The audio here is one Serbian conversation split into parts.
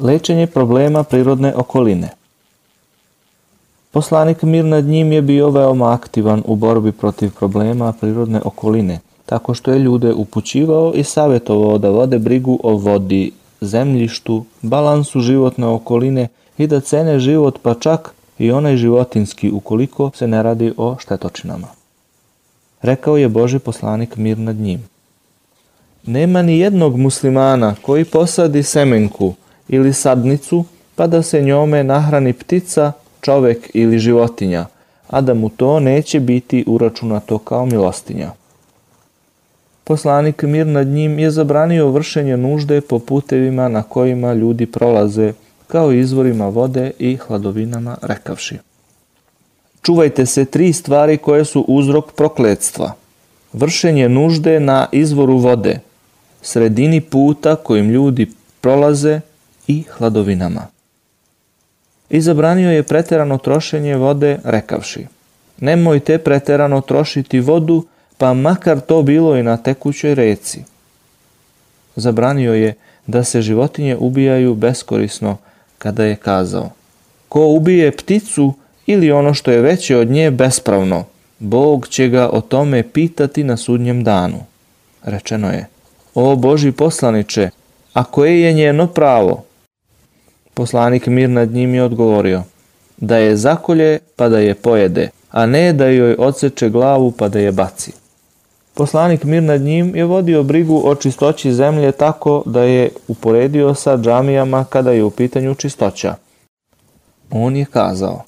Lečenje problema prirodne okoline Poslanik Mir nad njim je bio veoma aktivan u borbi protiv problema prirodne okoline, tako što je ljude upućivao i savjetovao da vode brigu o vodi, zemljištu, balansu životne okoline i da cene život pa čak i onaj životinski ukoliko se ne radi o štetočinama. Rekao je Boži poslanik mir nad njim. Nema ni jednog muslimana koji posadi semenku, ili sadnicu pa da se njome nahrani ptica, čovek ili životinja, a da mu to neće biti uračunato kao milostinja. Poslanik mir nad njim je zabranio vršenje nužde po putevima na kojima ljudi prolaze, kao izvorima vode i hladovinama rekavši. Čuvajte se tri stvari koje su uzrok prokledstva. Vršenje nužde na izvoru vode, sredini puta kojim ljudi prolaze – i hladovinama. I zabranio je preterano trošenje vode rekavši Nemojte preterano trošiti vodu, pa makar to bilo i na tekućoj reci. Zabranio je da se životinje ubijaju beskorisno kada je kazao Ko ubije pticu ili ono što je veće od nje bespravno, Bog će ga o tome pitati na sudnjem danu. Rečeno je, o Boži poslaniče, a koje je njeno pravo? Poslanik mir nad njim je odgovorio, da je zakolje pa da je pojede, a ne da joj odseče glavu pa da je baci. Poslanik mir nad njim je vodio brigu o čistoći zemlje tako da je uporedio sa džamijama kada je u pitanju čistoća. On je kazao,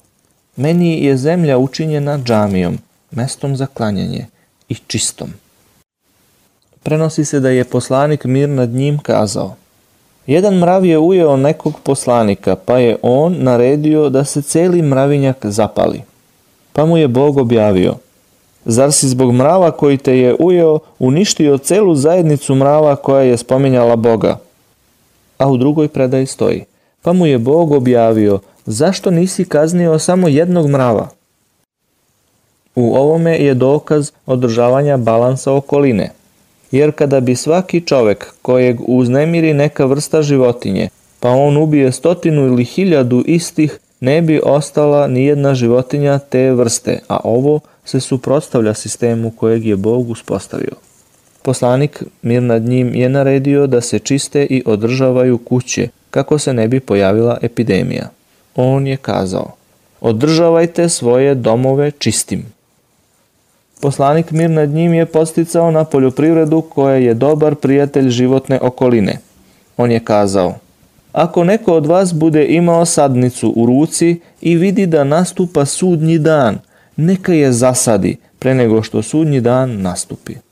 meni je zemlja učinjena džamijom, mestom za klanjanje i čistom. Prenosi se da je poslanik mir nad njim kazao, Jedan mrav je ujeo nekog poslanika, pa je on naredio da se celi mravinjak zapali. Pa mu je Bog objavio, zar si zbog mrava koji te je ujeo uništio celu zajednicu mrava koja je spominjala Boga? A u drugoj predaji stoji, pa mu je Bog objavio, zašto nisi kaznio samo jednog mrava? U ovome je dokaz održavanja balansa okoline – jer kada bi svaki čovek kojeg uznemiri neka vrsta životinje, pa on ubije stotinu ili hiljadu istih, ne bi ostala ni jedna životinja te vrste, a ovo se suprotstavlja sistemu kojeg je Bog uspostavio. Poslanik, mir nad njim, je naredio da se čiste i održavaju kuće, kako se ne bi pojavila epidemija. On je kazao, održavajte svoje domove čistim. Poslanik mir nad njim je posticao na poljoprivredu koja je dobar prijatelj životne okoline. On je kazao, ako neko od vas bude imao sadnicu u ruci i vidi da nastupa sudnji dan, neka je zasadi pre nego što sudnji dan nastupi.